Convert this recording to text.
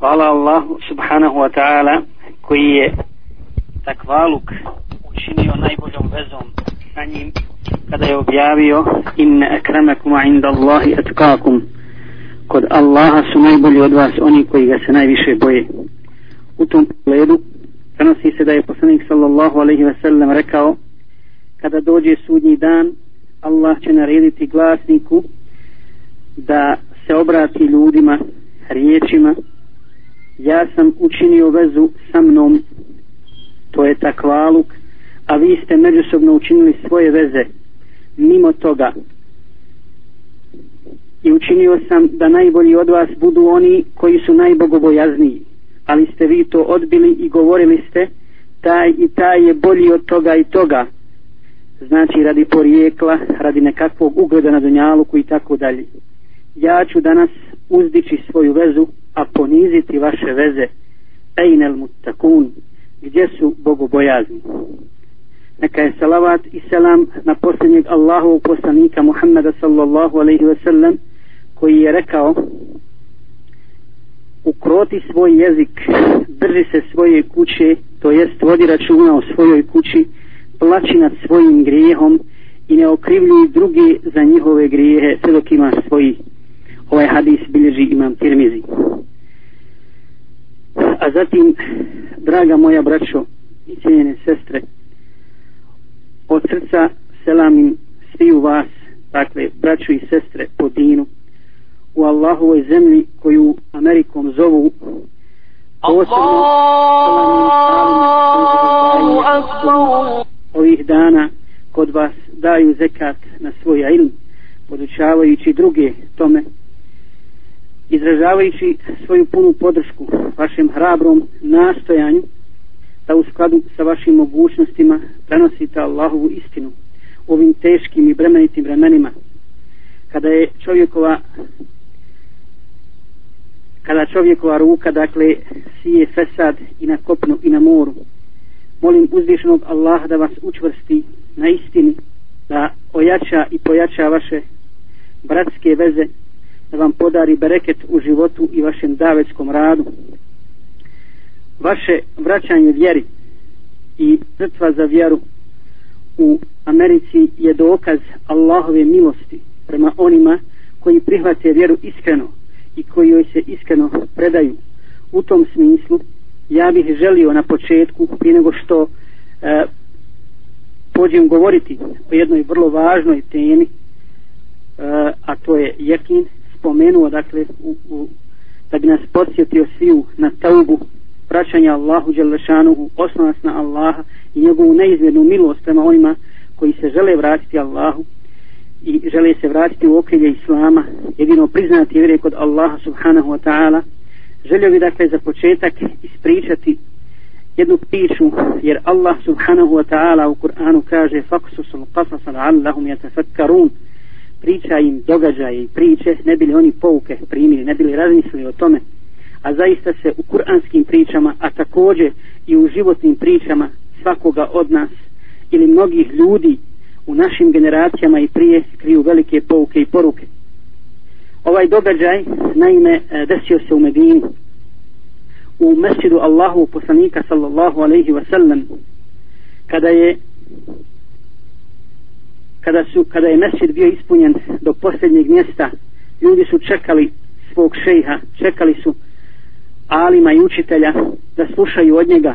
Hvala Allahu subhanahu wa ta'ala koji je takvaluk učinio najboljom vezom sa njim kada je objavio inne akramakum inda Allahi atkakum kod Allaha su najbolji od vas oni koji ga se najviše boje. U tom pogledu prenosi se da je poslanik sallallahu alaihi ve sellem rekao kada dođe sudnji dan Allah će narediti glasniku da se obrati ljudima riječima ja sam učinio vezu sa mnom. To je takvaluk a vi ste međusobno učinili svoje veze. Mimo toga. I učinio sam da najbolji od vas budu oni koji su najbogobojazniji. Ali ste vi to odbili i govorili ste taj i taj je bolji od toga i toga. Znači radi porijekla radi nekakvog ugleda na dunjaluku i tako dalje. Ja ću danas uzdići svoju vezu a poniziti vaše veze ejnel mutakun gdje su bogobojazni. Neka je salavat i selam na posljednjeg Allahovog poslanika Muhammeda sallallahu alaihi ve sellem koji je rekao ukroti svoj jezik drži se svoje kuće to jest vodi računa o svojoj kući plaći nad svojim grijehom i ne okrivljuj drugi za njihove grijehe sve dok ima svoji. Ovaj hadis bilježi imam tirmizi a zatim draga moja braćo i cijenjene sestre od srca selamim svi u vas dakle braću i sestre po dinu u Allahovoj zemlji koju Amerikom zovu ovih dana kod vas daju zekat na svoj ilm podučavajući druge tome izražavajući svoju punu podršku vašem hrabrom nastojanju da u skladu sa vašim mogućnostima prenosite Allahovu istinu u ovim teškim i bremenitim vremenima kada je čovjekova kada čovjekova ruka dakle sije fesad i na kopnu i na moru. Molim uzvišenog Allaha da vas učvrsti na istini da ojača i pojača vaše bratske veze da vam podari bereket u životu i vašem davetskom radu. Vaše vraćanje vjeri i žrtva za vjeru u Americi je dokaz Allahove milosti prema onima koji prihvate vjeru iskreno i koji joj se iskreno predaju. U tom smislu ja bih želio na početku prije nego što e, pođem govoriti o jednoj vrlo važnoj temi e, a to je jekin spomenuo dakle u, u, da bi nas podsjetio sviju na taubu vraćanja Allahu Đelešanu osnovac na Allaha i njegovu neizmjernu milost prema onima koji se žele vratiti Allahu i žele se vratiti u okrilje Islama. Jedino priznati vjere kod Allaha subhanahu wa ta'ala. Želio bi dakle za početak ispričati jednu priču jer Allah subhanahu wa ta'ala u Kur'anu kaže faksusul qasasa la'allahum yatafakkarun priča im događaje i priče ne bili oni pouke primili ne bili razmislili o tome a zaista se u kuranskim pričama a također i u životnim pričama svakoga od nas ili mnogih ljudi u našim generacijama i prije kriju velike pouke i poruke. Ovaj događaj naime e, desio se u Medini. U mesjidu Allahu poslanika sallallahu alaihi wasallam, kada je kada su kada je mesir bio ispunjen do posljednjeg mjesta ljudi su čekali svog šejha čekali su alima i učitelja da slušaju od njega.